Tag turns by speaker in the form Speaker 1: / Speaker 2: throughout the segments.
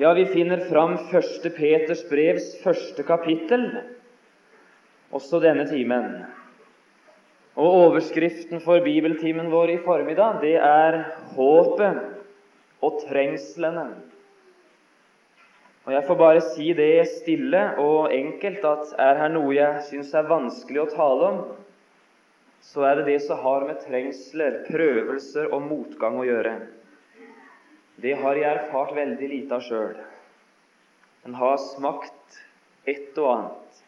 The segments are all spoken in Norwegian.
Speaker 1: Ja, vi finner fram 1. Peters brevs første kapittel også denne timen. Og Overskriften for bibeltimen vår i formiddag det er 'Håpet og trengslene'. Og Jeg får bare si det stille og enkelt at er her noe jeg syns er vanskelig å tale om, så er det det som har med trengsler, prøvelser og motgang å gjøre. Det har jeg erfart veldig lite av sjøl. En har smakt et og annet.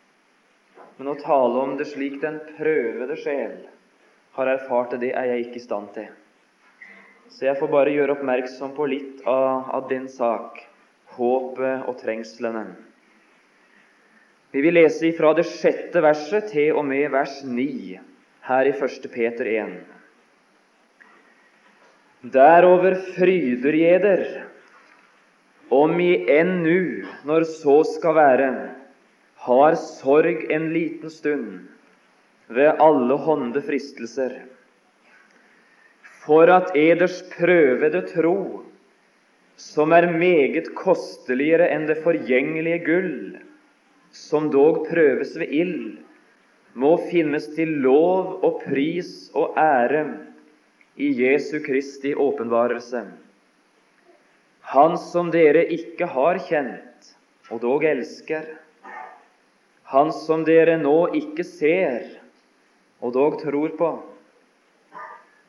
Speaker 1: Men å tale om det slik den prøvede sjel har erfart det, det er jeg ikke i stand til. Så jeg får bare gjøre oppmerksom på litt av, av den sak håpet og trengslene. Vi vil lese ifra det sjette verset til og med vers ni her i 1. Peter 1. Derover fryder jeder, om i enn nu, når så skal være, har sorg en liten stund ved alle hånde fristelser, for at eders prøvede tro, som er meget kosteligere enn det forgjengelige gull, som dog prøves ved ild, må finnes til lov og pris og ære i Jesu Kristi åpenbarelse. Han som dere ikke har kjent, og dog elsker. Han som dere nå ikke ser, og dog tror på.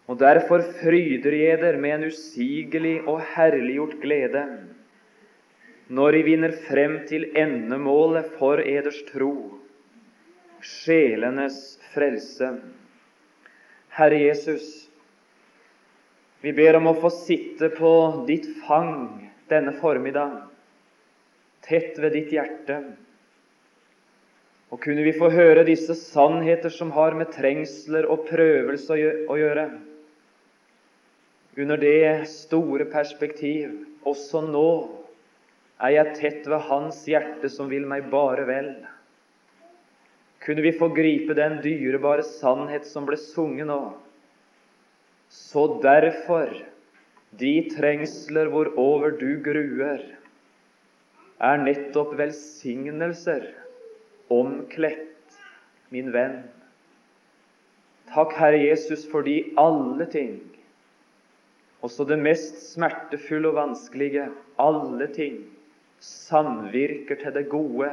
Speaker 1: Og derfor fryder jeg dere med en usigelig og herliggjort glede når I vinner frem til endemålet for eders tro, sjelenes frelse. Herre Jesus, vi ber om å få sitte på ditt fang denne formiddag, tett ved ditt hjerte. Og kunne vi få høre disse sannheter som har med trengsler og prøvelse å gjøre, under det store perspektiv også nå er jeg tett ved Hans hjerte som vil meg bare vel. Kunne vi få gripe den dyrebare sannhet som ble sunget nå, så derfor, de trengsler hvorover du gruer, er nettopp velsignelser omkledt, min venn. Takk, Herre Jesus, fordi alle ting, også det mest smertefulle og vanskelige, alle ting samvirker til det gode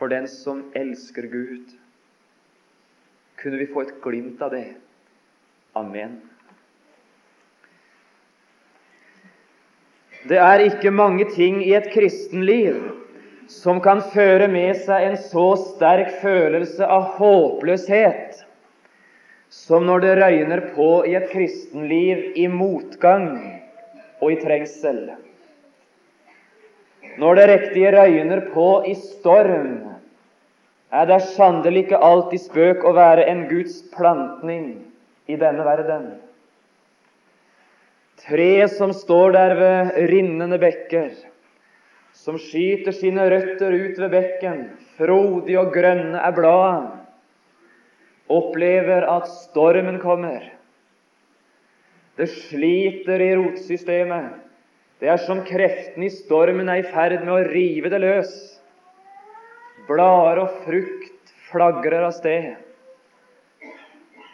Speaker 1: for den som elsker Gud. Kunne vi få et glimt av det? Amen. Det er ikke mange ting i et kristenliv som kan føre med seg en så sterk følelse av håpløshet som når det røyner på i et kristenliv i motgang og i trengsel. Når det riktige røyner på i storm, er det sannelig ikke alltid spøk å være en Guds plantning i denne verden. Tre som står der ved rinnende bekker, som skyter sine røtter ut ved bekken, frodige og grønne er bladene, opplever at stormen kommer. Det sliter i rotsystemet. Det er som kreftene i stormen er i ferd med å rive det løs. Blader og frukt flagrer av sted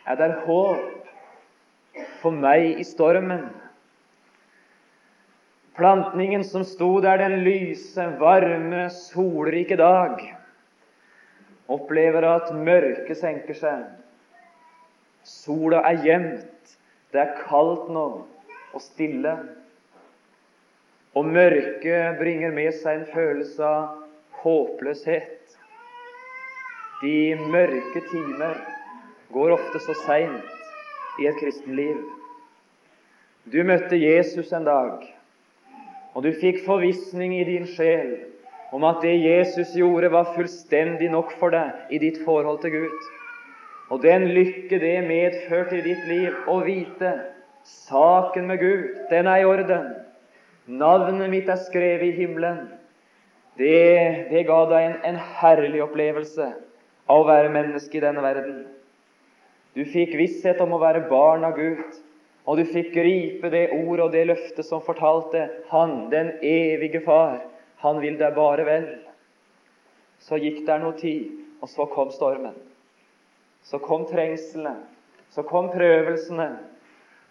Speaker 1: er det håp for meg i stormen. Plantningen som sto der den lyse, varme, solrike dag, opplever at mørket senker seg. Sola er gjemt, det er kaldt nå og stille. Og mørket bringer med seg en følelse av håpløshet. De mørke timer går ofte så seint i et kristenliv. Du møtte Jesus en dag, og du fikk forvissning i din sjel om at det Jesus gjorde, var fullstendig nok for deg i ditt forhold til Gud. Og den lykke det medførte i ditt liv å vite saken med Gud, den er i orden. Navnet mitt er skrevet i himmelen. Det, det ga deg en, en herlig opplevelse av å være menneske i denne verden. Du fikk visshet om å være barn av Gud, Og du fikk gripe det ordet og det løftet som fortalte Han, den evige Far, han vil deg bare vel. Så gikk der noe tid, og så kom stormen. Så kom trengslene, så kom prøvelsene.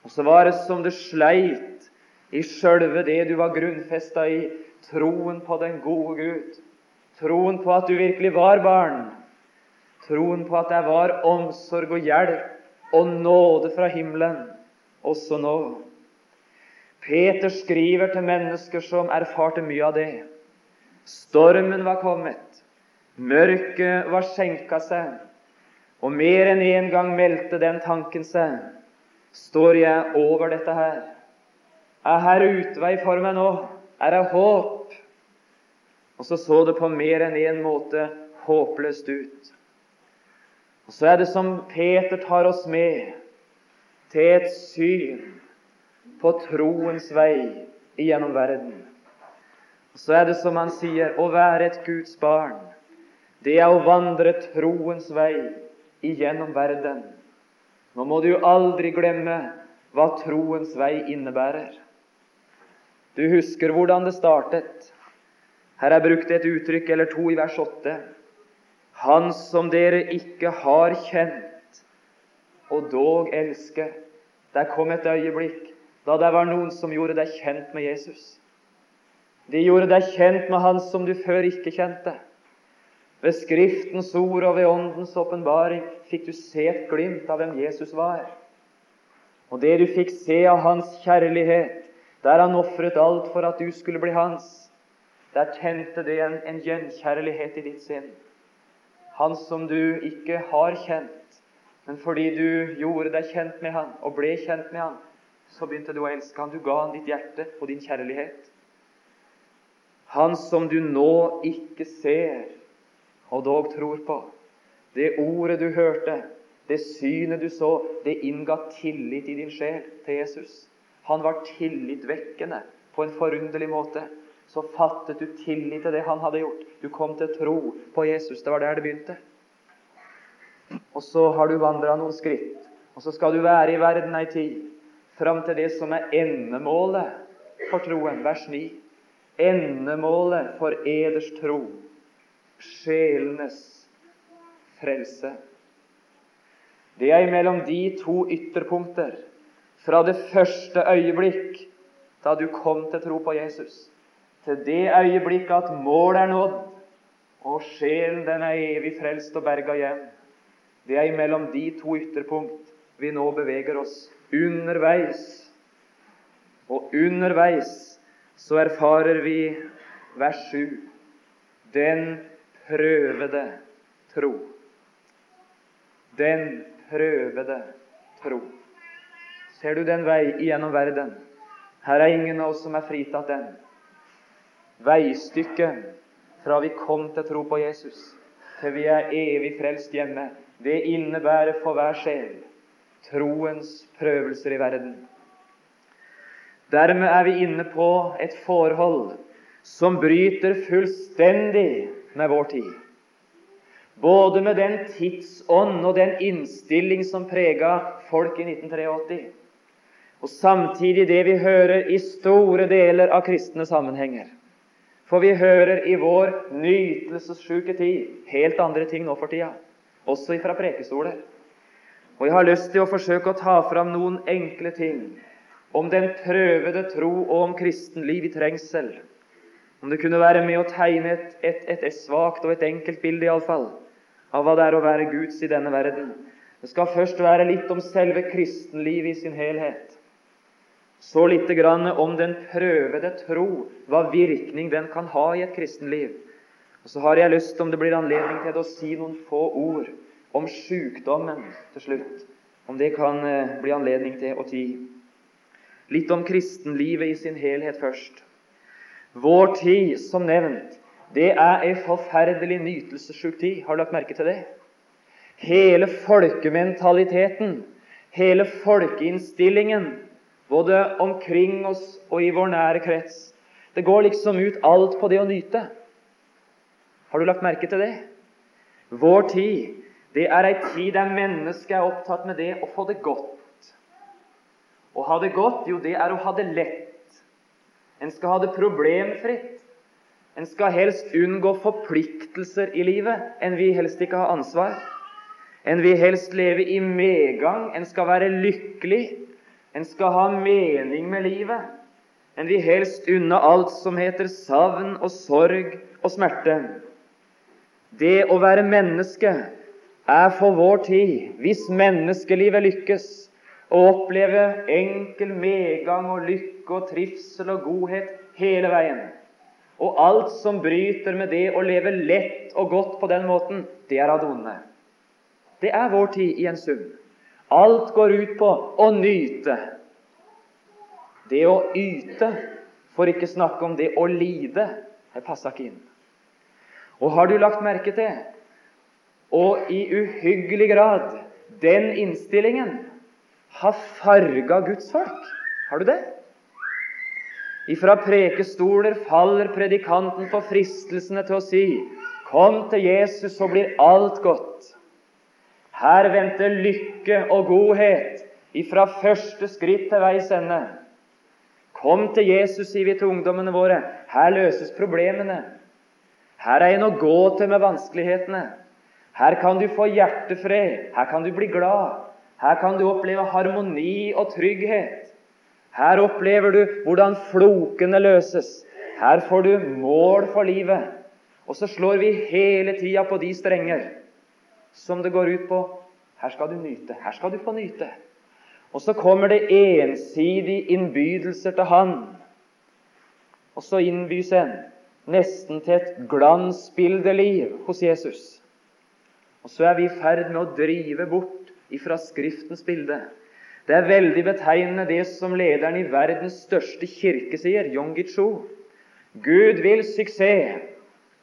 Speaker 1: Og så var det som det sleit i sjølve det du var grunnfesta i, troen på den gode Gud. Troen på at du virkelig var barn. Troen på at det var omsorg og hjelp og nåde fra himmelen også nå. Peter skriver til mennesker som erfarte mye av det. Stormen var kommet, mørket var skjenka seg, og mer enn én en gang meldte den tanken seg Står jeg over dette her? Er her utvei for meg nå? Er det håp? Og så så det på mer enn én en måte håpløst ut. Og Så er det som Peter tar oss med til et syn på troens vei igjennom verden. Og Så er det som han sier, å være et Guds barn, det er å vandre troens vei igjennom verden. Nå må du aldri glemme hva troens vei innebærer. Du husker hvordan det startet. Her er brukt et uttrykk eller to i vers 8. Han som dere ikke har kjent, og dog elsker. Der kom et øyeblikk da det var noen som gjorde deg kjent med Jesus. De gjorde deg kjent med Han som du før ikke kjente. Ved Skriftens ord og ved Åndens åpenbaring fikk du se et glimt av hvem Jesus var. Og det du fikk se av Hans kjærlighet, der Han ofret alt for at du skulle bli Hans, der tente det en, en gjenkjærlighet i ditt sinn. Han som du ikke har kjent, men fordi du gjorde deg kjent med han og ble kjent med han, så begynte du å elske han. Du ga han ditt hjerte og din kjærlighet. Han som du nå ikke ser, og dog tror på. Det ordet du hørte, det synet du så, det innga tillit i din sjel til Jesus. Han var tillitvekkende på en forunderlig måte. Så fattet du tillit til det han hadde gjort. Du kom til tro på Jesus. Det var der det begynte. Og så har du vandra noen skritt, og så skal du være i verden ei tid, fram til det som er endemålet for troen. Vers 9. Endemålet for eders tro, sjelenes frelse. Det er mellom de to ytterpunkter, fra det første øyeblikk da du kom til tro på Jesus, til det øyeblikket at målet er nådd, og sjelen den er evig frelst og berga hjem. Det er imellom de to ytterpunkt vi nå beveger oss underveis. Og underveis så erfarer vi vers 7 den prøvede tro. Den prøvede tro. Ser du den vei igjennom verden? Her er ingen av oss som er fritatt den. Veistykket fra vi kom til tro på Jesus, til vi er evig frelst hjemme, det innebærer for hver sjel troens prøvelser i verden. Dermed er vi inne på et forhold som bryter fullstendig med vår tid. Både med den tidsånd og den innstilling som prega folk i 1983, og samtidig det vi hører i store deler av kristne sammenhenger. For vi hører i vår nytelsessjuke tid helt andre ting nå for tida også fra prekestoler. Og Jeg har lyst til å forsøke å ta fram noen enkle ting om den prøvede tro og om kristenliv i trengsel. Om det kunne være med å tegne et, et, et, et svakt og et enkelt bilde, iallfall, av hva det er å være Guds i denne verden. Det skal først være litt om selve kristenlivet i sin helhet. Så litt om den prøvede tro, hva virkning den kan ha i et kristenliv. Og Så har jeg lyst, om det blir anledning til å si noen få ord om sykdommen til slutt. Om det kan eh, bli anledning til å ti. Litt om kristenlivet i sin helhet først. Vår tid, som nevnt, det er ei forferdelig nytelsessjuk tid. Har du lagt merke til det? Hele folkementaliteten, hele folkeinnstillingen, både omkring oss og i vår nære krets, det går liksom ut alt på det å nyte. Har du lagt merke til det? Vår tid det er ei tid der mennesket er opptatt med det å få det godt. Å ha det godt, jo, det er å ha det lett. En skal ha det problemfritt. En skal helst unngå forpliktelser i livet. En vil helst ikke ha ansvar. En vil helst leve i medgang. En skal være lykkelig. En skal ha mening med livet. En vil helst unna alt som heter savn og sorg og smerte. Det å være menneske er for vår tid, hvis menneskelivet lykkes, å oppleve enkel medgang og lykke og trivsel og godhet hele veien. Og alt som bryter med det å leve lett og godt på den måten, det er av det onde. Det er vår tid i en sum. Alt går ut på å nyte. Det å yte, for ikke snakke om det å lide, det passer ikke inn. Og har du lagt merke til og i uhyggelig grad den innstillingen har farga Guds folk. Har du det? Ifra prekestoler faller predikanten på fristelsene til å si Kom til Jesus, så blir alt godt. Her venter lykke og godhet ifra første skritt til veis ende. Kom til Jesus, sier vi til ungdommene våre. Her løses problemene. Her er en å gå til med vanskelighetene. Her kan du få hjertefred. Her kan du bli glad. Her kan du oppleve harmoni og trygghet. Her opplever du hvordan flokene løses. Her får du mål for livet. Og så slår vi hele tida på de strenger som det går ut på her skal du nyte. Her skal du få nyte. Og så kommer det ensidige innbydelser til Han. Og så innbys en nesten til et glansbildeliv hos Jesus. Og så er vi i ferd med å drive bort ifra Skriftens bilde. Det er veldig betegnende det som lederen i verdens største kirke sier, Yonggi Cho. Gud vil suksess.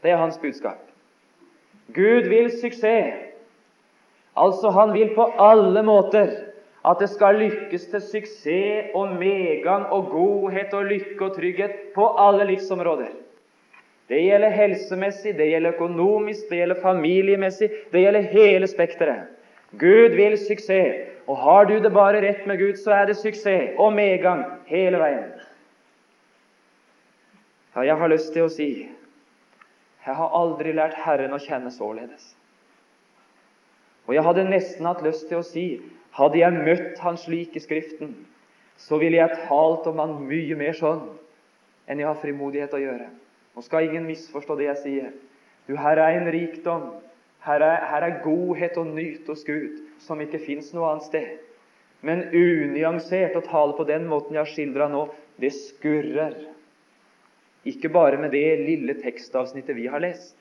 Speaker 1: Det er hans budskap. Gud vil suksess. Altså, han vil på alle måter at det skal lykkes til suksess og medgang og godhet og lykke og trygghet på alle livsområder. Det gjelder helsemessig, det gjelder økonomisk, det gjelder familiemessig, det gjelder hele spekteret. Gud vil suksess. Og har du det bare rett med Gud, så er det suksess og medgang hele veien. Ja, jeg har lyst til å si jeg har aldri lært Herren å kjenne således. Og jeg hadde nesten hatt lyst til å si hadde jeg møtt Han slik i Skriften, så ville jeg talt om Han mye mer sånn enn jeg har frimodighet å gjøre. Nå skal ingen misforstå det jeg sier. Du, Her er en rikdom, her er, her er godhet og nyt hos Gud som ikke fins noe annet sted. Men unyansert å tale på den måten jeg har skildra nå, det skurrer. Ikke bare med det lille tekstavsnittet vi har lest,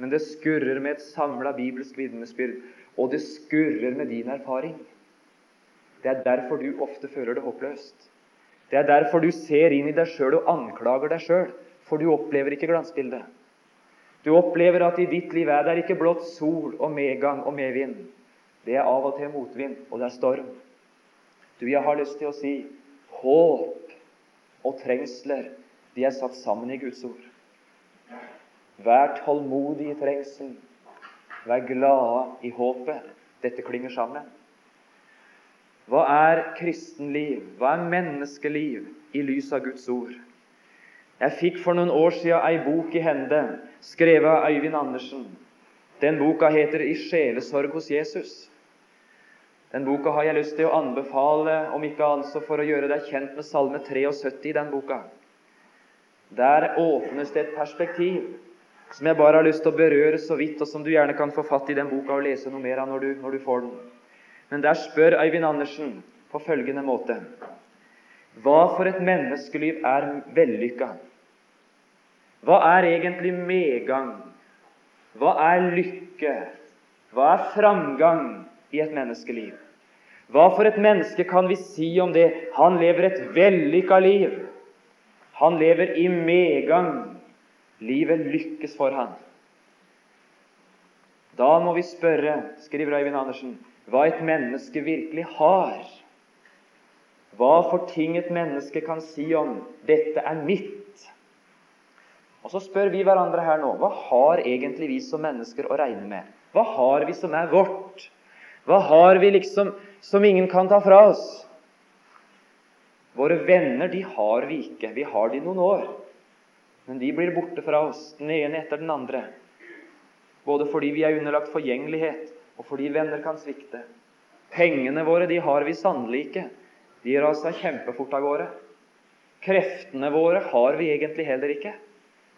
Speaker 1: men det skurrer med et samla bibelsk vitnesbyrd, og det skurrer med din erfaring. Det er derfor du ofte føler det håpløst. Det er derfor du ser inn i deg sjøl og anklager deg sjøl for du opplever ikke glansbildet. Du opplever at i ditt liv er det ikke blott sol og medgang og medvind. Det er av og til motvind, og det er storm. Du, jeg har lyst til å si håp og trengsler, de er satt sammen i Guds ord. Vær tålmodig i trengselen. Vær glade i håpet. Dette klinger sammen. Hva er kristenliv? Hva er menneskeliv i lys av Guds ord? Jeg fikk for noen år siden ei bok i hende, skrevet av Øyvind Andersen. Den boka heter 'I sjelesorg hos Jesus'. Den boka har jeg lyst til å anbefale, om ikke annet så for å gjøre deg kjent med Salme 73 i den boka. Der åpnes det et perspektiv som jeg bare har lyst til å berøre så vidt, og som du gjerne kan få fatt i den boka og lese noe mer av når du, når du får den. Men der spør Øyvind Andersen på følgende måte hva for et menneskeliv er vellykka? Hva er egentlig medgang? Hva er lykke? Hva er framgang i et menneskeliv? Hva for et menneske kan vi si om det? Han lever et vellykka liv. Han lever i medgang. Livet lykkes for han. Da må vi spørre, skriver Øyvind Andersen, hva et menneske virkelig har. Hva for ting et menneske kan si om 'dette er mitt'? Og Så spør vi hverandre her nå hva har egentlig vi som mennesker å regne med? Hva har vi som er vårt? Hva har vi liksom som ingen kan ta fra oss? Våre venner de har vi ikke. Vi har de noen år. Men de blir borte fra oss, den ene etter den andre. Både fordi vi er underlagt forgjengelighet, og fordi venner kan svikte. Pengene våre de har vi sannelig ikke. De raser kjempefort av gårde. Kreftene våre har vi egentlig heller ikke.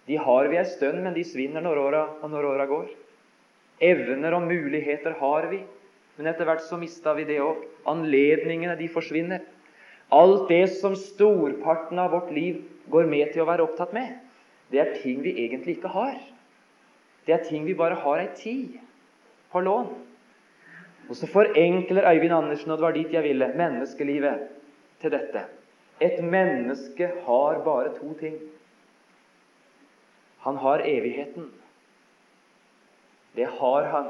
Speaker 1: De har vi ei stund, men de svinner når åra, når åra går. Evner og muligheter har vi, men etter hvert så mista vi det òg. Anledningene, de forsvinner. Alt det som storparten av vårt liv går med til å være opptatt med, det er ting vi egentlig ikke har. Det er ting vi bare har ei tid på lån. Og så forenkler Øyvind Andersen, og det var dit jeg ville, menneskelivet til dette. Et menneske har bare to ting. Han har evigheten. Det har han.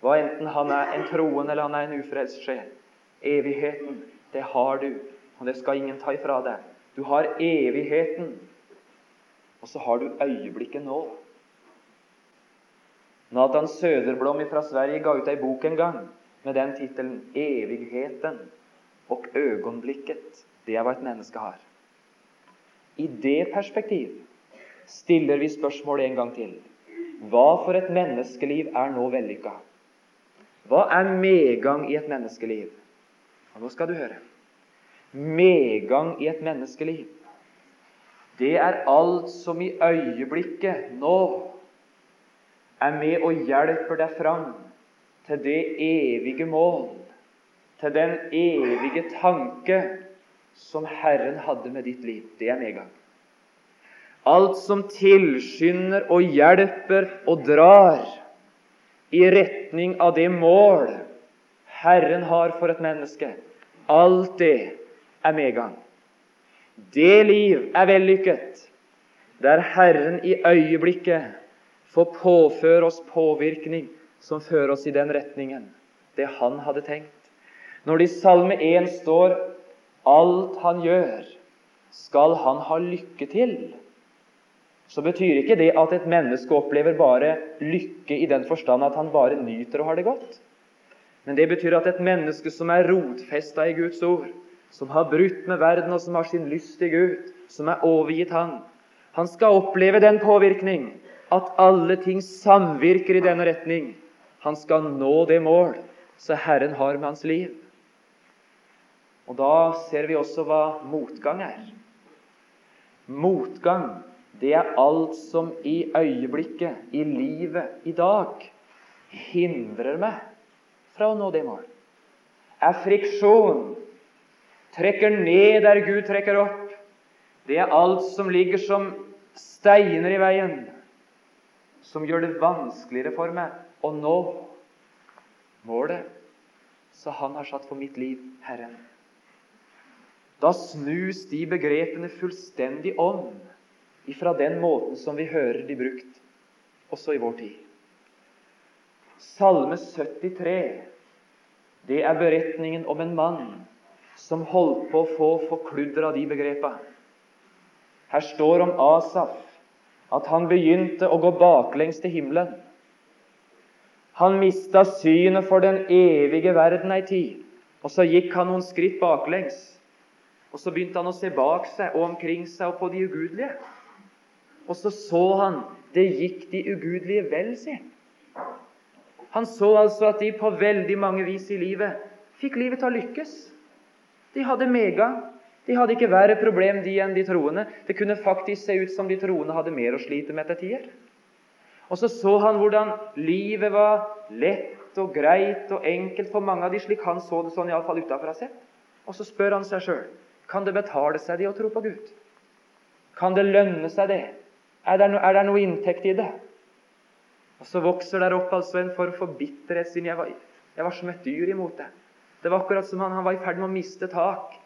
Speaker 1: Hva enten han er en troende eller han er en ufrelst sjel. Evigheten, det har du, og det skal ingen ta ifra deg. Du har evigheten, og så har du øyeblikket nå. Nathan Söderblom fra Sverige ga ut ei bok en gang med den tittelen 'Evigheten og øyeblikket'. Det er hva et menneske har. I det perspektiv stiller vi spørsmålet en gang til. Hva for et menneskeliv er nå vellykka? Hva er medgang i et menneskeliv? Og nå skal du høre. Medgang i et menneskeliv, det er alt som i øyeblikket nå er med og hjelper deg fram til det evige mål, til den evige tanke som Herren hadde med ditt liv. Det er medgang. Alt som tilskynder og hjelper og drar i retning av det mål Herren har for et menneske, alt det er medgang. Det liv er vellykket der Herren i øyeblikket får påføre oss påvirkning som fører oss i den retningen, det han hadde tenkt. Når det i Salme 1 står 'Alt han gjør, skal han ha lykke til', så betyr ikke det at et menneske opplever bare lykke i den forstand at han bare nyter og har det godt. Men det betyr at et menneske som er rotfesta i Guds ord, som har brutt med verden, og som har sin lyst i Gud, som er overgitt Han, han skal oppleve den påvirkning at alle ting samvirker i denne retning. Han skal nå det mål som Herren har med hans liv. Og Da ser vi også hva motgang er. Motgang, det er alt som i øyeblikket, i livet, i dag, hindrer meg fra å nå det mål. Er friksjon, trekker ned der Gud trekker opp. Det er alt som ligger som steiner i veien som gjør det vanskeligere for meg å nå målet som Han har satt for mitt liv, Herren. Da snus de begrepene fullstendig om ifra den måten som vi hører de brukt også i vår tid. Salme 73, det er beretningen om en mann som holdt på å få forkludra de begrepa. Her står om Asaf at han begynte å gå baklengs til himmelen. Han mista synet for den evige verden ei tid, og så gikk han noen skritt baklengs. Og Så begynte han å se bak seg og omkring seg og på de ugudelige. Og så så han det gikk de ugudelige vel, han. Han så altså at de på veldig mange vis i livet fikk livet til å lykkes. De hadde mega. de hadde ikke verre problem de enn de troende. Det kunne faktisk se ut som de troende hadde mer å slite med etter tider. Og så så han hvordan livet var lett og greit og enkelt for mange av de, slik han så det sånn iallfall utafra sett. Og så spør han seg sjøl kan det betale seg det å tro på Gud. Kan det lønne seg, det? Er det, no, er det noe inntekt i det? Og Så vokser der opp altså en form for bitterhet, siden jeg var, jeg var som et dyr imot det. Det var akkurat som han, han var i ferd med å miste tak.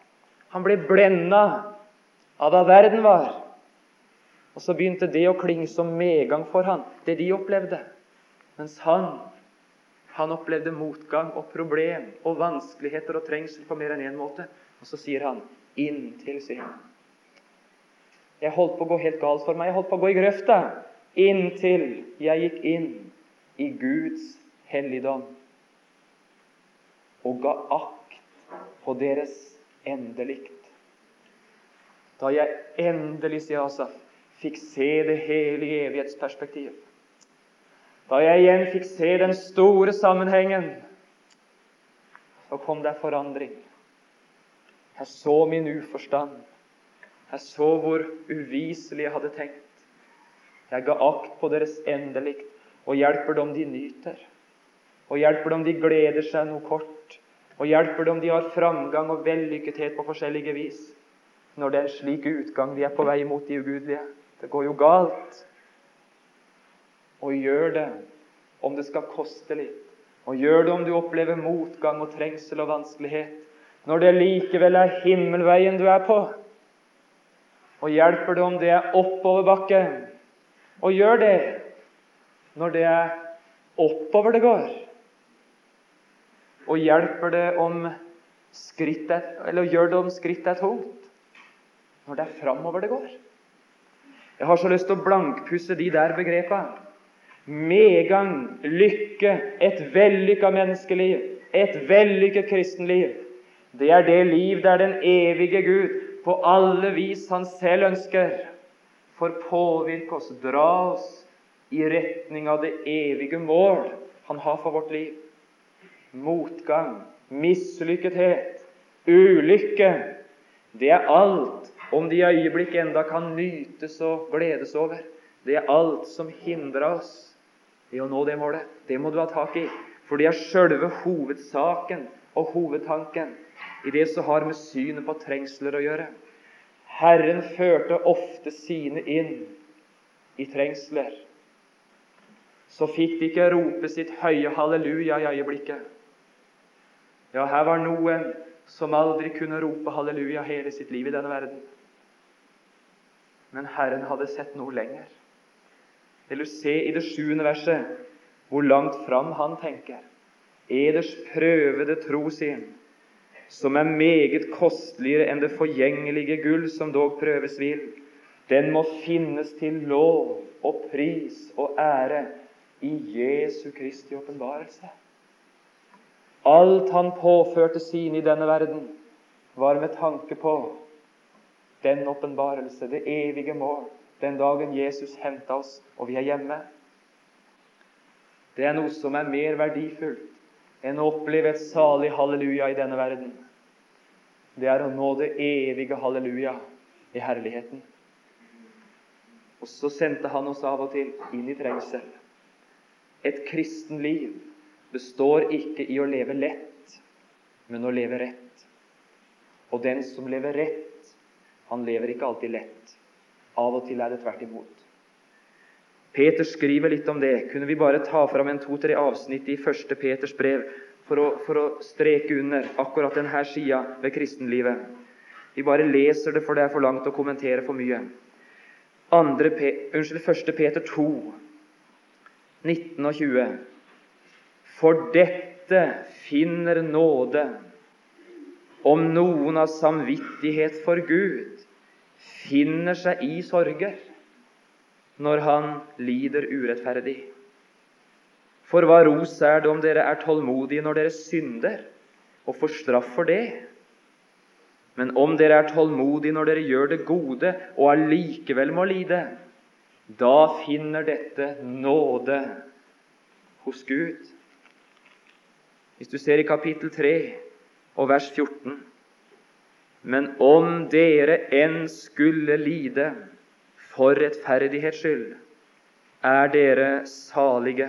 Speaker 1: Han ble blenda av hva verden var. Og så begynte det å klinge som medgang for han, det de opplevde. Mens han, han opplevde motgang og problem og vanskeligheter og trengsel på mer enn én måte. Og så sier han 'inntil', sier. Jeg holdt på å gå helt galt for meg. Jeg holdt på å gå i grøfta inntil jeg gikk inn i Guds helligdom og ga akt på deres endelikt. Da jeg endelig, sier Asaf, fikk se det hele i evighetsperspektiv. Da jeg igjen fikk se den store sammenhengen, så kom det forandring. Jeg så min uforstand. Jeg så hvor uviselig jeg hadde tenkt. Jeg ga akt på deres endelikt og hjelper dem de nyter. Og hjelper dem de gleder seg noe kort. Og hjelper dem de har framgang og vellykkethet på forskjellige vis. Når det er en slik utgang vi er på vei mot de ugudelige. Det går jo galt. Og gjør det om det skal koste litt. Og gjør det om du opplever motgang og trengsel og vanskelighet. Når det likevel er himmelveien du er på. Og hjelper det om det er oppoverbakke. Og gjør det når det er oppover det går. Og hjelper det om skrittet, eller gjør det om skrittet er tungt. Når det er framover det går. Jeg har så lyst til å blankpusse de der begrepene. Medgang, lykke, et vellykka menneskeliv, et vellykket kristenliv. Det er det liv der den evige Gud på alle vis han selv ønsker, får påvirke oss, dra oss i retning av det evige mål han har for vårt liv. Motgang, mislykkethet, ulykke, det er alt om de i øyeblikk enda kan nytes og gledes over. Det er alt som hindrer oss i å nå det målet. Det må du ha tak i, for det er sjølve hovedsaken og hovedtanken i det som har med synet på trengsler å gjøre. Herren førte ofte sine inn i trengsler så fikk de ikke rope sitt høye halleluja i øyeblikket. Ja, her var noen som aldri kunne rope halleluja hele sitt liv i denne verden. Men Herren hadde sett noe lenger. Vil se i det sjuende verset hvor langt fram han tenker? Eders prøvede tro sin, som er meget kosteligere enn det forgjengelige gull som dog prøves vil, den må finnes til lov og pris og ære i Jesu Kristi åpenbarelse. Alt han påførte sine i denne verden, var med tanke på den åpenbarelse, det evige mål, den dagen Jesus henta oss og vi er hjemme. Det er noe som er mer verdifullt enn å oppleve et salig halleluja i denne verden. Det er å nå det evige halleluja i herligheten. Og så sendte han oss av og til inn i trengsel. Et kristen liv består ikke i å leve lett, men å leve rett. Og den som lever rett, han lever ikke alltid lett. Av og til er det tvert imot. Peter skriver litt om det. Kunne vi bare ta fram en to-tre avsnitt i første Peters brev for å, for å streke under akkurat denne sida ved kristenlivet? Vi bare leser det, for det er for langt å kommentere for mye. Andre, unnskyld, første Peter 2, 19 og 20. For dette finner nåde om noen av samvittighet for Gud finner seg i sorger når han lider urettferdig. For hva ros er det om dere er tålmodige når dere synder, og får straff for det? Men om dere er tålmodige når dere gjør det gode, og allikevel må lide, da finner dette nåde hos Gud. Hvis du ser i kapittel 3 og vers 14 Men om dere enn skulle lide for rettferdighets skyld, er dere salige.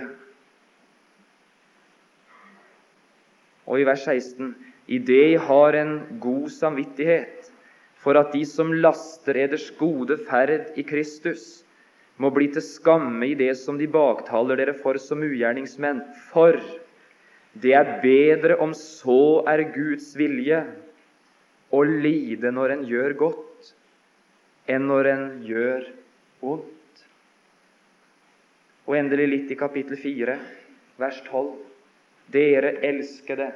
Speaker 1: Og i vers 16.: I det har en god samvittighet for at de som laster eders gode ferd i Kristus, må bli til skamme i det som de baktaler dere for som ugjerningsmenn. For det er bedre om så er Guds vilje å lide når en gjør godt, enn når en gjør ondt. Og endelig litt i kapittel 4, vers 12. Dere elskede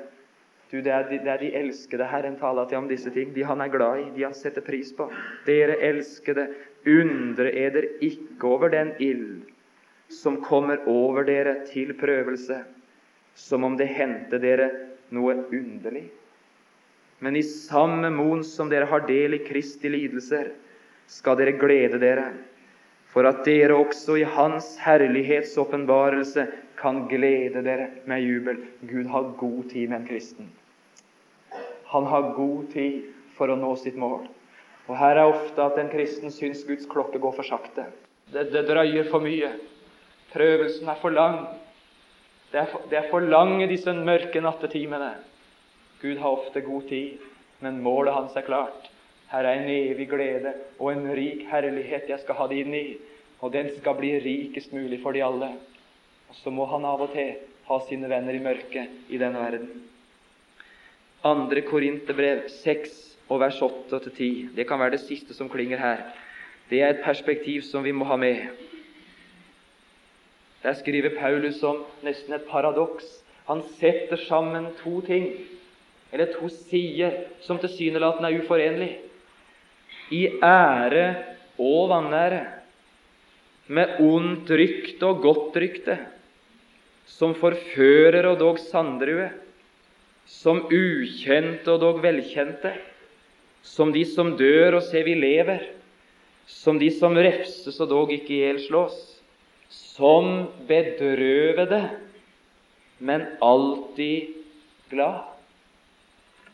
Speaker 1: du, det er, de, det er de elskede Herren taler til om disse ting. De han er glad i, de han setter pris på. Dere elskede, undre eder ikke over den ild som kommer over dere til prøvelse, som om det hendte dere noe underlig. men i samme mon som dere har del i Kristi lidelser, skal dere glede dere, for at dere også i Hans herlighetsåpenbarelse kan glede dere med jubel. Gud har god tid med en kristen. Han har god tid for å nå sitt mål. Og Her er ofte at en kristen syns Guds klokke går for sakte. Det, det drøyer for mye. Prøvelsen er for lang. Det er for, det er for lange, disse mørke nattetimene. Gud har ofte god tid, men målet hans er klart. Her er en evig glede og en rik herlighet jeg skal ha det inn i, og den skal bli rikest mulig for de alle. Og så må han av og til ha sine venner i mørket i denne verden. Andre Korinterbrev 6 og vers 8-10. Det kan være det siste som klinger her. Det er et perspektiv som vi må ha med. Der skriver Paulus om nesten et paradoks. Han setter sammen to ting eller to sider som tilsynelatende er uforenlig. I ære og vanære, med ondt rykte og godt rykte, som forfører og dog sanddrue, som ukjente og dog velkjente, som de som dør og ser vi lever, som de som refses og dog ikke ihjelslås, som bedrøvede, men alltid glad.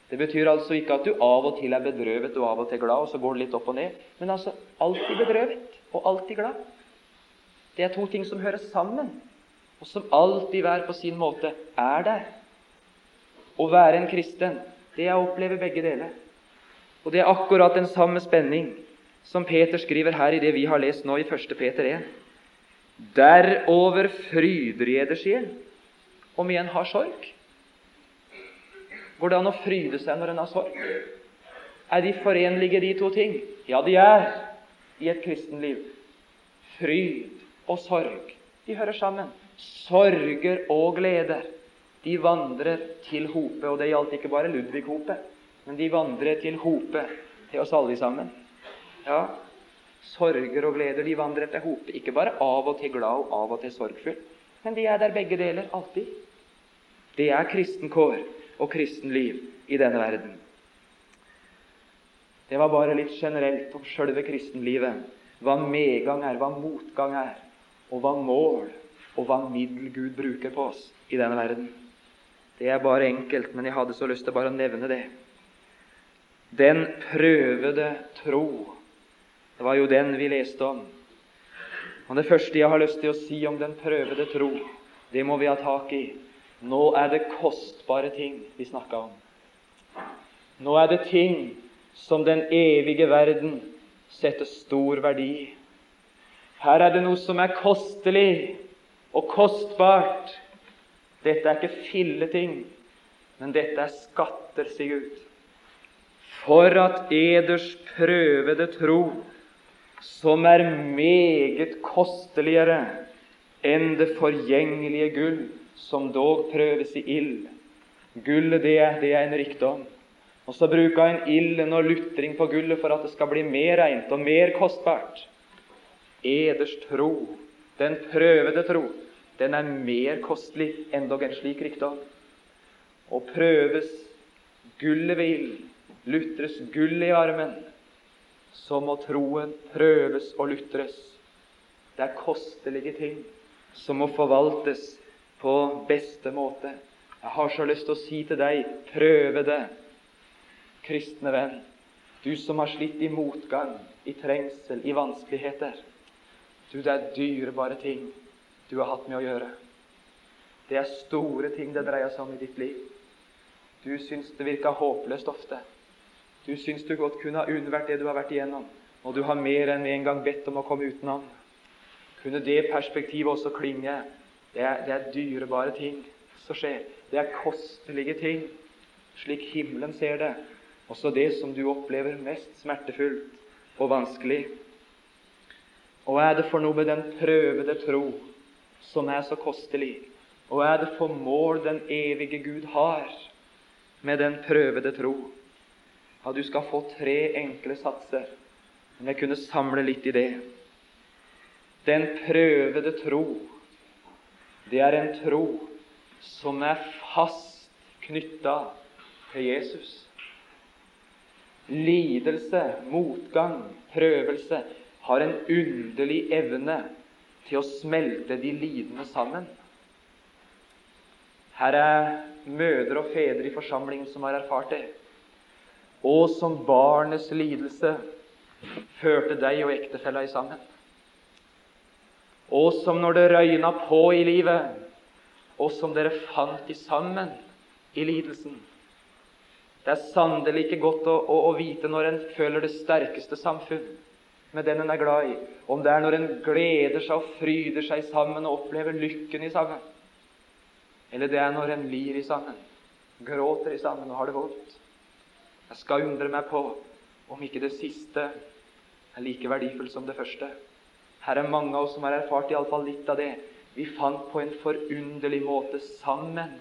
Speaker 1: Det betyr altså ikke at du av og til er bedrøvet og av og til glad, og så går det litt opp og ned. Men altså alltid bedrøvet og alltid glad. Det er to ting som hører sammen, og som alltid hver på sin måte er der. Å være en kristen, det er å oppleve begge deler. Og det er akkurat den samme spenning som Peter skriver her i det vi har lest nå i 1. Peter 1. Derover fryder eder sjel, om igjen har sorg. Går det an å fryde seg når en har sorg? Er de forenlige, de to ting? Ja, de er i et kristenliv. Fryd og sorg, de hører sammen. Sorger og gleder, de vandrer til hope. Og det gjaldt ikke bare Ludvig Hope, men de vandrer til hope til oss alle sammen. Ja, sorger og gleder, de vandrer til hope. Ikke bare av og til glad og av og til sorgfull, men de er der begge deler, alltid. Det er kristen kår og kristenliv i denne verden. Det var bare litt generelt om sjølve kristenlivet. Hva medgang er, hva motgang er, og hva mål og hva middel Gud bruker på oss i denne verden. Det er bare enkelt, men jeg hadde så lyst til bare å nevne det. Den prøvede tro. Det var jo den vi leste om. Og Det første jeg har lyst til å si om den prøvede tro, det må vi ha tak i. Nå er det kostbare ting vi snakker om. Nå er det ting som den evige verden setter stor verdi i. Her er det noe som er kostelig og kostbart. Dette er ikke filleting, men dette er skatter, sier Gud. For at eders prøvede tro, som er meget kosteligere enn det forgjengelige gull, som dog prøves i ild. Gullet, det det er en rikdom. Og så bruker en ilden og lutring på gullet for at det skal bli mer reint og mer kostbart. Eders tro, den prøvede tro, den er mer kostelig enn dog en slik rikdom. Og prøves gullet ved ild, lutres gullet i armen, så må troen prøves og lutres. Det er kostelige ting som må forvaltes på beste måte. Jeg har så lyst til å si til deg prøve det, kristne venn, du som har slitt i motgang, i trengsel, i vanskeligheter. Du, det er dyrebare ting du har hatt med å gjøre. Det er store ting det dreier seg om i ditt liv. Du syns det virka håpløst ofte. Du syns du godt kunne ha unnvært det du har vært igjennom, og du har mer enn en gang bedt om å komme utenom. Kunne det perspektivet også klinge det er, det er dyrebare ting som skjer. Det er kostelige ting, slik himmelen ser det. Også det som du opplever mest smertefullt og vanskelig. Og hva er det for noe med den prøvede tro som er så kostelig? Og hva er det for mål den evige Gud har med den prøvede tro? Ja, du skal få tre enkle satser. Om jeg kunne samle litt i det. Den prøvede tro det er en tro som er fast knytta til Jesus. lidelse, motgang, prøvelse har en underlig evne til å smelte de lidende sammen. Her er mødre og fedre i forsamlingen som har erfart det. Og som barnets lidelse førte deg og ektefella i sammen. Og som når det røyna på i livet, og som dere fant i sammen i lidelsen. Det er sannelig ikke godt å, å, å, vite når en føler det sterkeste samfunn med den en er glad i, om det er når en gleder seg og fryder seg sammen og opplever lykken i sammen, eller det er når en lir i sammen, gråter i sammen og har det vondt. Jeg skal undre meg på om ikke det siste er like verdifullt som det første. Her er mange av oss som har erfart iallfall litt av det. Vi fant på en forunderlig måte sammen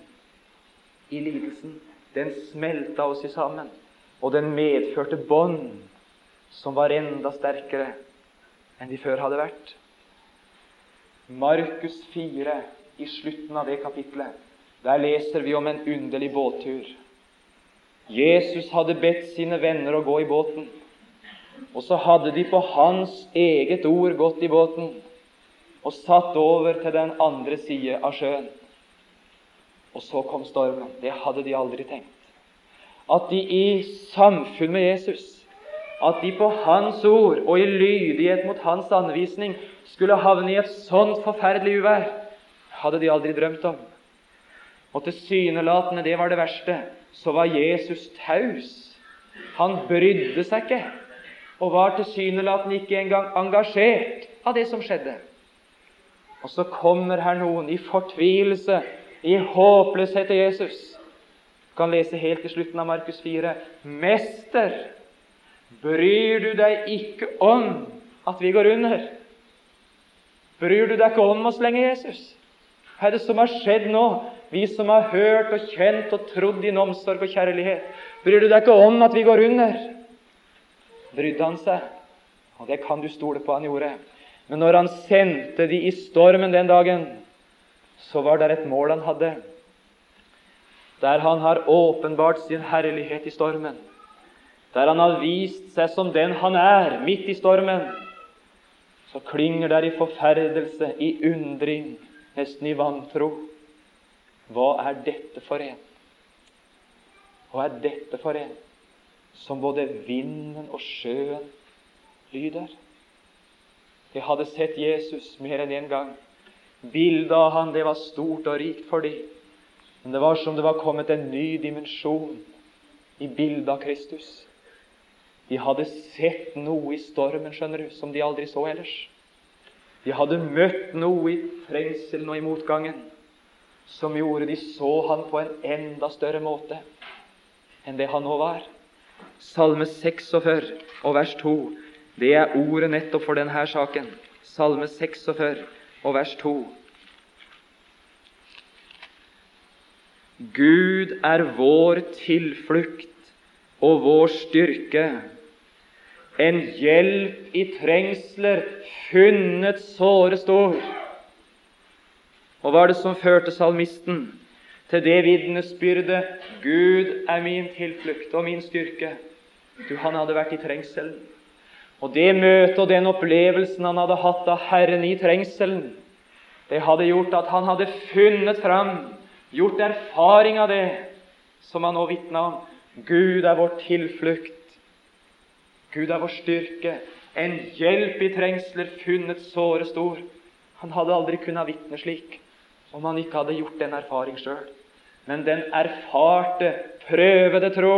Speaker 1: i lidelsen. Den smelta oss i sammen, og den medførte bånd som var enda sterkere enn de før hadde vært. Markus 4, i slutten av det kapitlet, der leser vi om en underlig båttur. Jesus hadde bedt sine venner å gå i båten, og så hadde de på hans eget ord gått i båten og satt over til den andre side av sjøen. Og så kom stormen. Det hadde de aldri tenkt. At de i samfunn med Jesus at de på Hans ord og i lydighet mot Hans anvisning skulle havne i et sånt forferdelig uvær, hadde de aldri drømt om. Og tilsynelatende, det var det verste, så var Jesus taus. Han brydde seg ikke, og var tilsynelatende ikke engang engasjert av det som skjedde. Og så kommer her noen i fortvilelse, i håpløshet til Jesus. Du kan lese helt til slutten av Markus 4. Mester, Bryr du deg ikke om at vi går under? Bryr du deg ikke om oss lenger, Jesus? Hva er det som har skjedd nå, vi som har hørt og kjent og trodd din omsorg og kjærlighet? Bryr du deg ikke om at vi går under? Brydde han seg? Og det kan du stole på han gjorde. Men når han sendte de i stormen den dagen, så var det et mål han hadde. Der han har åpenbart sin herlighet i stormen der han har vist seg som den han er, midt i stormen, så klinger der i forferdelse, i undring, nesten i vantro. Hva er dette for en? Hva er dette for en som både vinden og sjøen lyder? De hadde sett Jesus mer enn én en gang. Bildet av han, det var stort og rikt for dem. Men det var som det var kommet en ny dimensjon i bildet av Kristus. De hadde sett noe i stormen skjønner du, som de aldri så ellers. De hadde møtt noe i trengselen og i motgangen som gjorde de så han på en enda større måte enn det han nå var. Salme 46 og vers 2, det er ordet nettopp for denne saken. Salme 46 og vers 2. Gud er vår tilflukt og vår styrke en hjelp i trengsler, funnet såre stor. Og hva er det som førte salmisten til det vitnesbyrdet Gud er min tilflukt og min styrke? Du, han hadde vært i trengselen. Og det møtet og den opplevelsen han hadde hatt av Herren i trengselen, det hadde gjort at han hadde funnet fram, gjort erfaring av det som han nå vitna om. Gud er vår tilflukt Gud er vår styrke, en hjelp i trengsler, funnet såre stor. Han hadde aldri kunnet vitne slik om han ikke hadde gjort den erfaring sjøl. Men den erfarte, prøvede tro,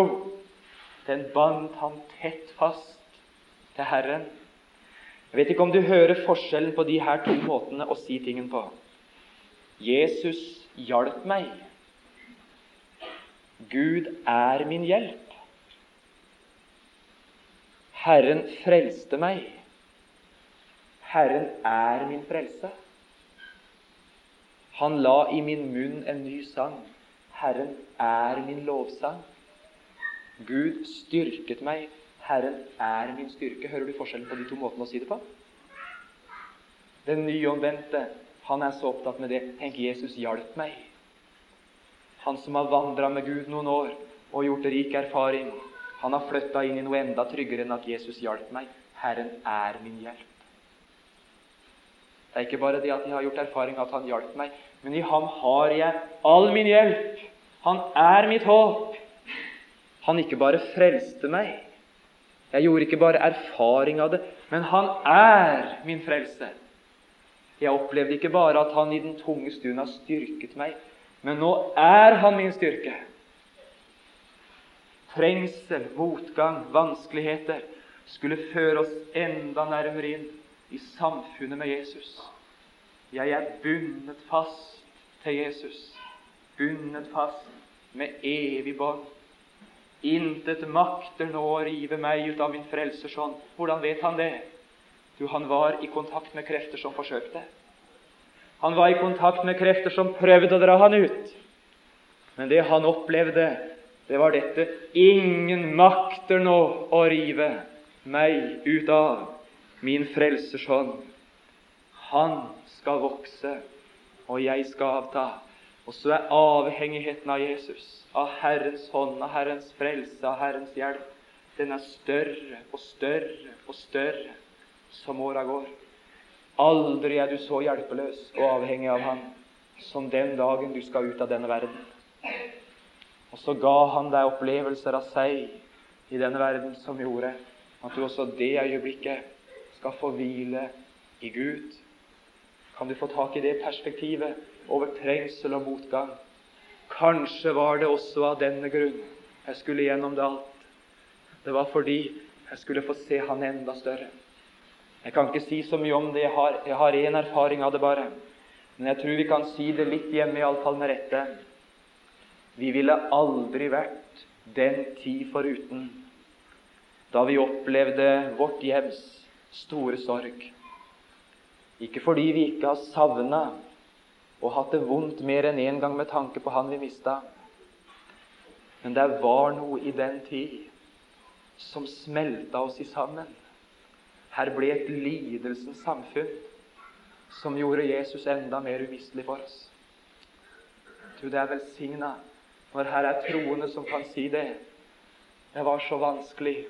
Speaker 1: den bandt han tett fast til Herren. Jeg vet ikke om du hører forskjellen på de her to måtene å si tingen på. Jesus hjalp meg. Gud er min hjelp. Herren frelste meg. Herren er min frelse. Han la i min munn en ny sang. Herren er min lovsang. Gud styrket meg. Herren er min styrke. Hører du forskjellen på de to måtene å si det på? Den nyomvendte, han er så opptatt med det. Tenk, Jesus hjalp meg. Han som har vandra med Gud noen år og gjort rik erfaring. Han har flytta inn i noe enda tryggere enn at Jesus hjalp meg. Herren er min hjelp. Det er ikke bare det at jeg har gjort erfaring at han hjalp meg, men i ham har jeg all min hjelp. Han er mitt håp. Han ikke bare frelste meg. Jeg gjorde ikke bare erfaring av det, men han er min frelse. Jeg opplevde ikke bare at han i den tunge stund har styrket meg, men nå er han min styrke. Trengsel, motgang, vanskeligheter skulle føre oss enda nærmere inn i samfunnet med Jesus. Jeg er bundet fast til Jesus, bundet fast med evig bånd. Intet makter nå å rive meg ut av min frelsers hånd. Hvordan vet han det? Du, han var i kontakt med krefter som forsøkte. Han var i kontakt med krefter som prøvde å dra han ut. Men det han opplevde, det var dette Ingen makter nå å rive meg ut av min frelsers hånd. Han skal vokse, og jeg skal avta. Og så er avhengigheten av Jesus, av Herrens hånd, av Herrens frelse, av Herrens hjelp, den er større og større og større som åra går. Aldri er du så hjelpeløs og avhengig av Han som den dagen du skal ut av denne verden. Og så ga Han deg opplevelser av seg i denne verden som gjorde at du også det øyeblikket skal få hvile i Gud. Kan du få tak i det perspektivet over trengsel og motgang. Kanskje var det også av denne grunn jeg skulle gjennom det alt. Det var fordi jeg skulle få se Han enda større. Jeg kan ikke si så mye om det. Jeg har, én erfaring av det bare. Men jeg tror vi kan si det litt hjemme, iallfall med rette. Vi ville aldri vært den tid foruten da vi opplevde vårt hjems store sorg. Ikke fordi vi ikke har savna og hatt det vondt mer enn én en gang med tanke på han vi mista. Men det var noe i den tid som smelta oss i sammen. Her ble et lidelsens samfunn som gjorde Jesus enda mer umistelig for oss. Du, det er velsigna når her er troende som kan si det. Det var så vanskelig.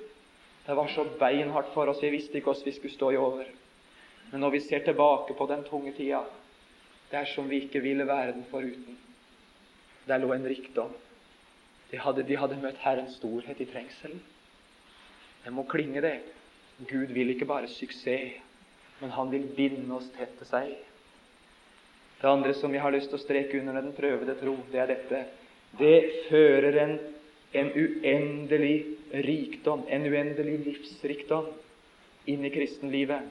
Speaker 1: Det var så beinhardt for oss. Vi visste ikke hvordan vi skulle stå i over. Men når vi ser tilbake på den tunge tida, det er som vi ikke ville være den foruten. Der lå en rikdom. De hadde, de hadde møtt Herrens storhet i trengselen. Det må klinge, det. Gud vil ikke bare suksess, men han vil binde oss tett til seg. Det andre som jeg har lyst til å streke under den prøvede tro, det er dette. Det fører en, en uendelig rikdom, en uendelig livsrikdom, inn i kristenlivet.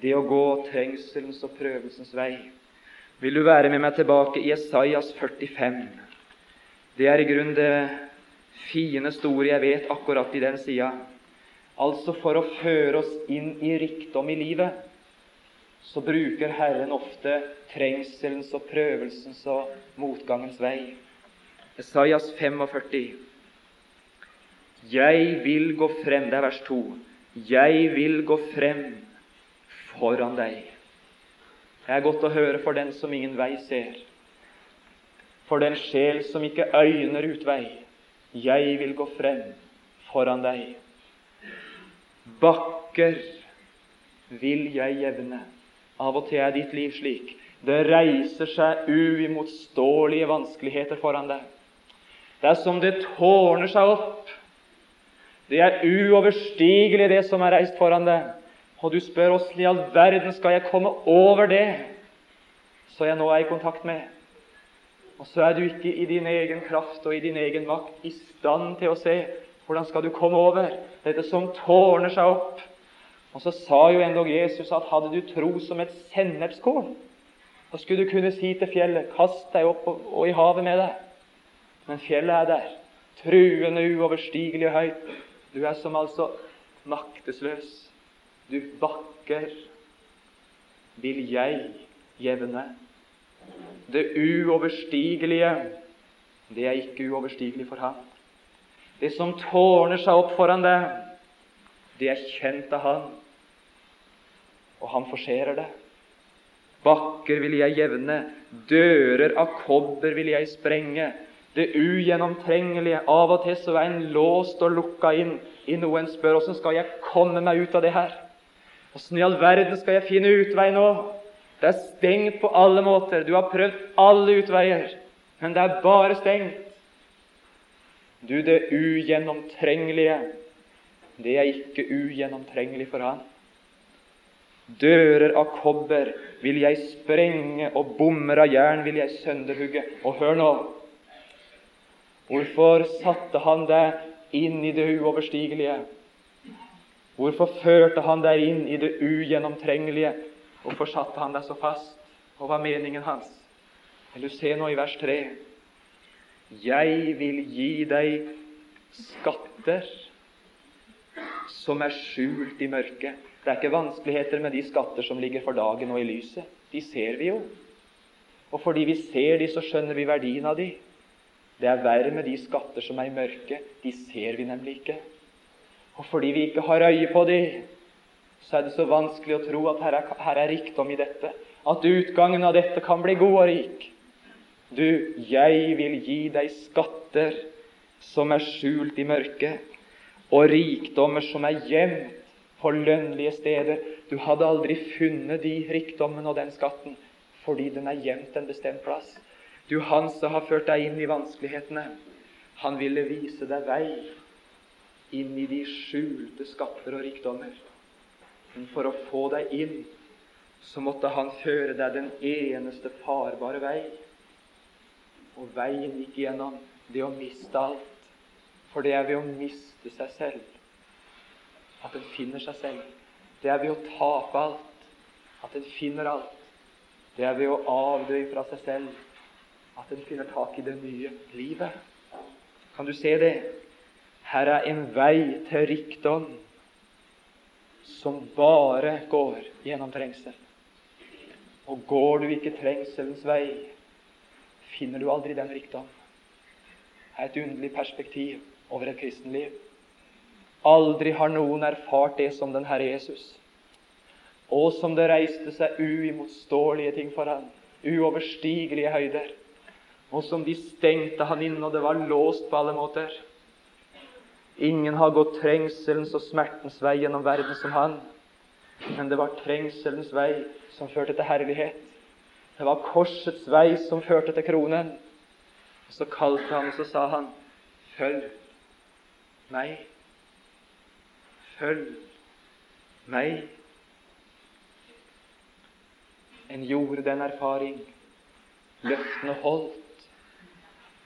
Speaker 1: Det å gå trengselens og prøvelsens vei. Vil du være med meg tilbake i Esaias 45? Det er i grunnen det fine store jeg vet akkurat i den sida. Altså for å føre oss inn i rikdom i livet, så bruker Herren ofte trengselens og prøvelsens og motgangens vei. Esaias 45. Jeg vil gå frem, det er vers 2. Jeg vil gå frem foran deg. Det er godt å høre for den som ingen vei ser, for den sjel som ikke øyner utvei. Jeg vil gå frem foran deg. Bakker vil jeg jevne. Av og til er ditt liv slik. Det reiser seg uimotståelige vanskeligheter foran deg. Det er som det tårner seg opp. Det er uoverstigelig, det som er reist foran deg. Og du spør åssen i all verden skal jeg komme over det så jeg nå er i kontakt med? Og så er du ikke i din egen kraft og i din egen makt i stand til å se hvordan skal du komme over dette som tårner seg opp. Og så sa jo endog Jesus at hadde du tro som et sennepskorn, så skulle du kunne si til fjellet, kast deg opp og i havet med deg. Men fjellet er der, truende, uoverstigelig høyt. Du er som altså maktesløs du bakker, vil jeg jevne. Det uoverstigelige, det er ikke uoverstigelig for ham. Det som tårner seg opp foran deg, det er kjent av han, og han forserer det. Bakker vil jeg jevne, dører av kobber vil jeg sprenge, det ugjennomtrengelige. Av og til så er en låst og lukka inn i noe en spør åssen skal jeg komme meg ut av det her. Åssen i all verden skal jeg finne utvei nå? Det er stengt på alle måter. Du har prøvd alle utveier, men det er bare stengt. Du, det ugjennomtrengelige, det er ikke ugjennomtrengelig for Han. Dører av kobber vil jeg sprenge, og bommer av jern vil jeg sønderhugge. Og hør nå Hvorfor satte han deg inn i det uoverstigelige? Hvorfor førte han deg inn i det ugjennomtrengelige? Hvorfor satte han deg så fast? Og hva er meningen hans? Vil du se nå i vers 3? Jeg vil gi deg skatter som er skjult i mørket. Det er ikke vanskeligheter med de skatter som ligger for dagen og i lyset. De ser vi jo. Og fordi vi ser de, så skjønner vi verdien av de. Det er verre med de skatter som er i mørket. De ser vi nemlig ikke. Og fordi vi ikke har øye på de, så er det så vanskelig å tro at her er, her er rikdom i dette. At utgangen av dette kan bli god og rik. Du, jeg vil gi deg skatter som er skjult i mørket, og rikdommer som er gjemt på lønnlige steder. Du hadde aldri funnet de rikdommene og den skatten fordi den er gjemt en bestemt plass. Du, han som har ført deg inn i vanskelighetene, han ville vise deg vei inn i de skjulte skatter og rikdommer. Men for å få deg inn, så måtte han føre deg den eneste farbare vei. Og veien gikk gjennom det å miste alt. For det er ved å miste seg selv at en finner seg selv. Det er ved å tape alt at en finner alt. Det er ved å avdø fra seg selv at en finner tak i det nye livet. Kan du se det? Her er en vei til rikdom som bare går gjennom trengsel. Og går du ikke trengselens vei, finner du aldri den rikdom. Det er et underlig perspektiv over et kristenliv. Aldri har noen erfart det som den Herre Jesus. Og som det reiste seg uimotståelige ting for ham, uoverstigelige høyder og som de stengte han inn, og det var låst på alle måter. Ingen har gått trengselens og smertens vei gjennom verden som han, men det var trengselens vei som førte til herlighet. Det var korsets vei som førte til kronen. Og Så kalte han, og så sa han, 'Følg meg. Følg meg.' En gjorde den erfaring. Løftene holdt.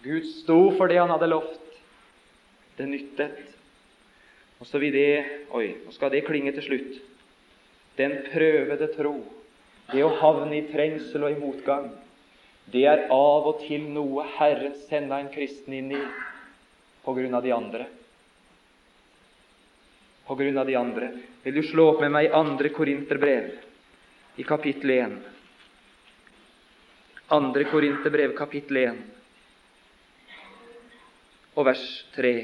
Speaker 1: Gud sto for det han hadde lovt. Det nyttet. Og så vil det Oi, nå skal det klinge til slutt. Den prøvede tro, det å havne i trengsel og i motgang, det er av og til noe Herren sender en kristen inn i på grunn av de andre. På grunn av de andre. Vil du slå opp med meg i andre Korinterbrev, i kapittel 1? Andre Korinterbrev, kapittel 1 og vers 3.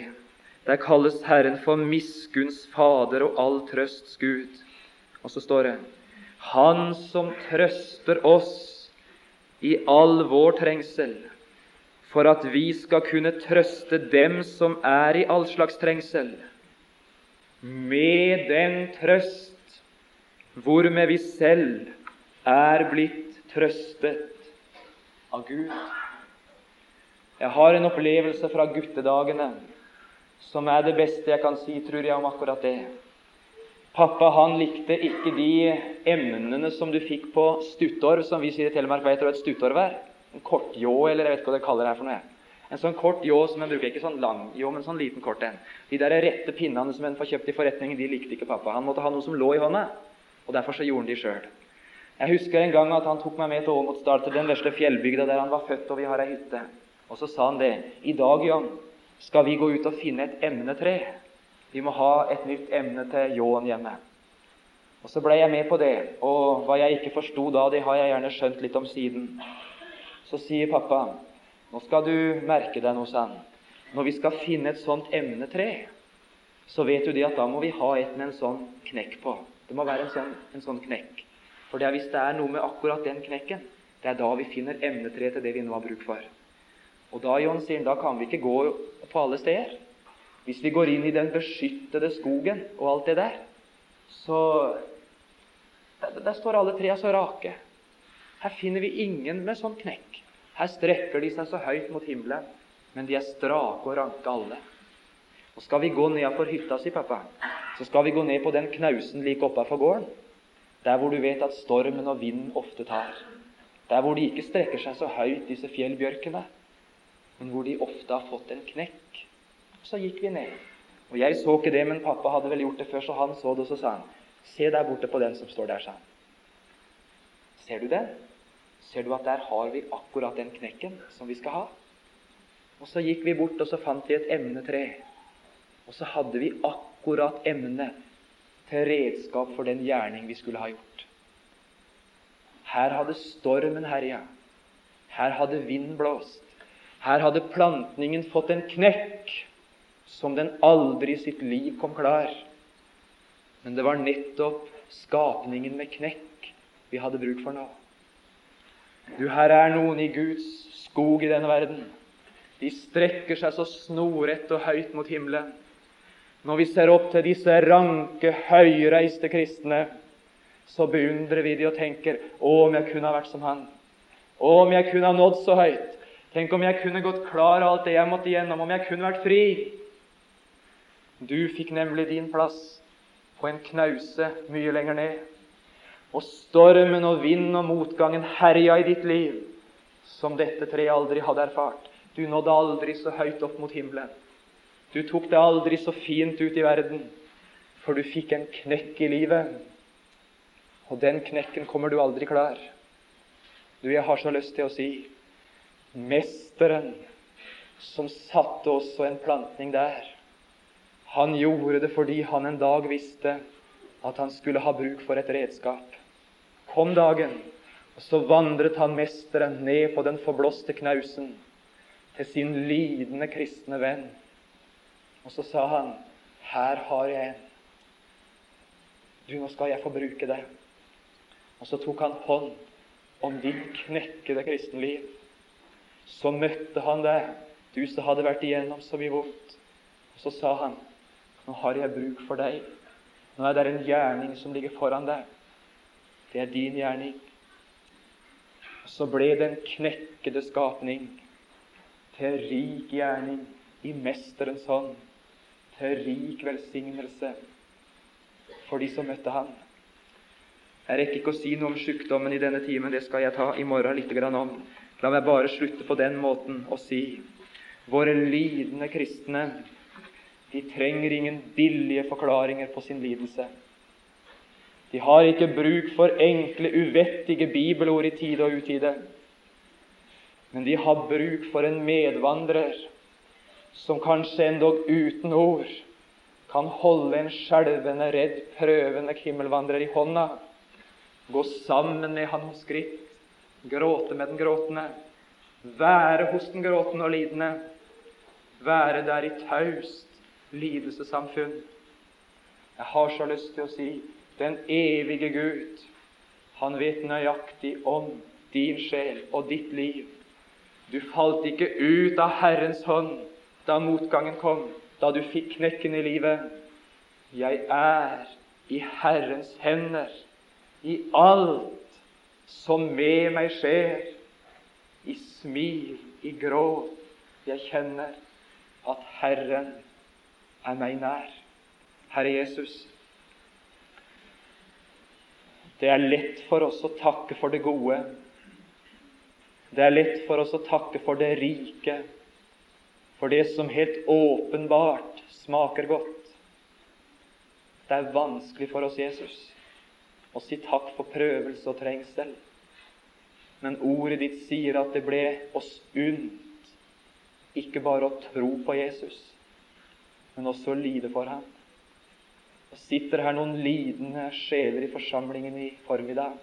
Speaker 1: Der kalles Herren for miskunns Fader og all trøsts Gud. Og så står det Han som trøster oss i all vår trengsel, for at vi skal kunne trøste dem som er i all slags trengsel, med den trøst hvormed vi selv er blitt trøstet av Gud. Jeg har en opplevelse fra guttedagene som er det beste jeg kan si, tror jeg, om akkurat det. Pappa han likte ikke de emnene som du fikk på stuttorv, som vi sier i Telemark. Hva du hva et stuttorv er? En kortjå, eller jeg vet ikke hva det kaller det her for noe. En sånn kort ljå som en bruker, ikke sånn lang ljå, men sånn liten kort en. De der rette pinnene som en får kjøpt i forretningen, de likte ikke pappa. Han måtte ha noe som lå i hånda, og derfor så gjorde han de sjøl. Jeg husker en gang at han tok meg med til Åmotsdal, til den vesle fjellbygda der han var født, og vi har ei hytte. Og så sa han det. I dag, Jan, skal vi gå ut og finne et emnetre. Vi må ha et nytt emne til ljåen hjemme. Og Så ble jeg med på det. Og hva jeg ikke forsto da, det har jeg gjerne skjønt litt om siden. Så sier pappa, nå skal du merke deg noe, sann. Når vi skal finne et sånt emnetre, så vet du det at da må vi ha et med en sånn knekk på. Det må være en sånn, en sånn knekk. For det er hvis det er noe med akkurat den knekken, det er da vi finner emnetre til det vi nå har bruk for. Og da John sier, da kan vi ikke gå på alle steder. Hvis vi går inn i den beskyttede skogen og alt det der, så Der, der står alle trea så rake. Her finner vi ingen med sånn knekk. Her strekker de seg så høyt mot himmelen, men de er strake og ranke alle. Og Skal vi gå nedafor hytta si, pappa, så skal vi gå ned på den knausen like oppafor gården. Der hvor du vet at stormen og vinden ofte tar. Der hvor de ikke strekker seg så høyt, disse fjellbjørkene, men hvor de ofte har fått en knekk. Så gikk vi ned. Og Jeg så ikke det, men pappa hadde vel gjort det før, så han så det, og så sa han Se der borte på den som står der, sa han. Ser du den? Ser du at der har vi akkurat den knekken som vi skal ha? Og så gikk vi bort, og så fant vi et emnetre. Og så hadde vi akkurat emnet til redskap for den gjerning vi skulle ha gjort. Her hadde stormen herja. Her hadde vinden blåst. Her hadde plantningen fått en knekk som den aldri i sitt liv kom klar. Men det var nettopp skapningen med knekk vi hadde bruk for nå. Du, her er noen i Guds skog i denne verden. De strekker seg så snorrett og høyt mot himmelen. Når vi ser opp til disse ranke, høyreiste kristne, så beundrer vi de og tenker Å, om jeg kunne ha vært som han. Å, om jeg kunne ha nådd så høyt. Tenk om jeg kunne gått klar av alt det jeg måtte igjennom. Om jeg kunne vært fri. Du fikk nemlig din plass på en knause mye lenger ned. Og stormen og vinden og motgangen herja i ditt liv som dette treet aldri hadde erfart. Du nådde aldri så høyt opp mot himmelen. Du tok det aldri så fint ut i verden, for du fikk en knekk i livet. Og den knekken kommer du aldri klar. Du, jeg har så lyst til å si Mesteren som satte også en plantning der, han gjorde det fordi han en dag visste at han skulle ha bruk for et redskap. Kom dagen, og så vandret han mesteren ned på den forblåste knausen til sin lidende kristne venn. Og så sa han, 'Her har jeg en. Du, nå skal jeg få bruke det.' Og så tok han hånd om ditt knekkede kristenliv. Så møtte han deg, du som hadde vært igjennom så mye vondt. Og så sa han, nå har jeg bruk for deg. Nå er det en gjerning som ligger foran deg. Det er din gjerning. Så ble den knekkede skapning til rik gjerning i Mesterens hånd, til rik velsignelse for de som møtte ham. Jeg rekker ikke å si noe om sykdommen i denne timen, det skal jeg ta i morgen litt om. La meg bare slutte på den måten og si våre lidende kristne de trenger ingen billige forklaringer på sin lidelse. De har ikke bruk for enkle, uvettige bibelord i tide og utide. Men de har bruk for en medvandrer som kanskje endog uten ord kan holde en skjelvende, redd, prøvende himmelvandrer i hånda, gå sammen med han hos skritt, gråte med den gråtende, være hos den gråtende og lidende, være der i taust lidelsessamfunn. Jeg har så lyst til å si den evige Gud, han vet nøyaktig om din sjel og ditt liv. Du falt ikke ut av Herrens hånd da motgangen kom, da du fikk knekken i livet. Jeg er i Herrens hender i alt som med meg skjer, i smil, i gråt. Jeg kjenner at Herren er meg nær. Herre Jesus, det er lett for oss å takke for det gode. Det er lett for oss å takke for det rike, for det som helt åpenbart smaker godt. Det er vanskelig for oss, Jesus, å si takk for prøvelse og trengsel. Men ordet ditt sier at det ble oss unt ikke bare å tro på Jesus, men også å lide for ham. Og sitter her noen lidende sjeler i forsamlingen i formiddag.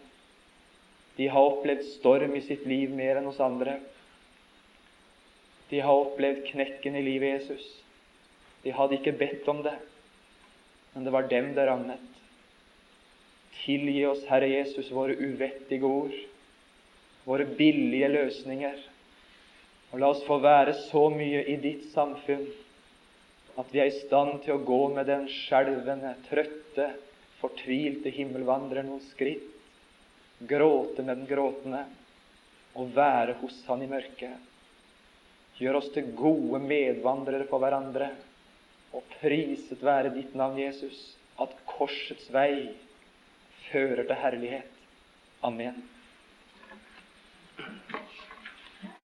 Speaker 1: De har opplevd storm i sitt liv mer enn oss andre. De har opplevd knekken i livet Jesus. De hadde ikke bedt om det, men det var dem det rammet. Tilgi oss, Herre Jesus, våre uvettige ord, våre billige løsninger. Og la oss få være så mye i ditt samfunn at vi er i stand til å gå med den skjelvende, trøtte, fortvilte himmelvandrer noen skritt, gråte med den gråtende og være hos Han i mørket. Gjør oss til gode medvandrere for hverandre, og priset være ditt navn, Jesus, at korsets vei fører til herlighet. Amen.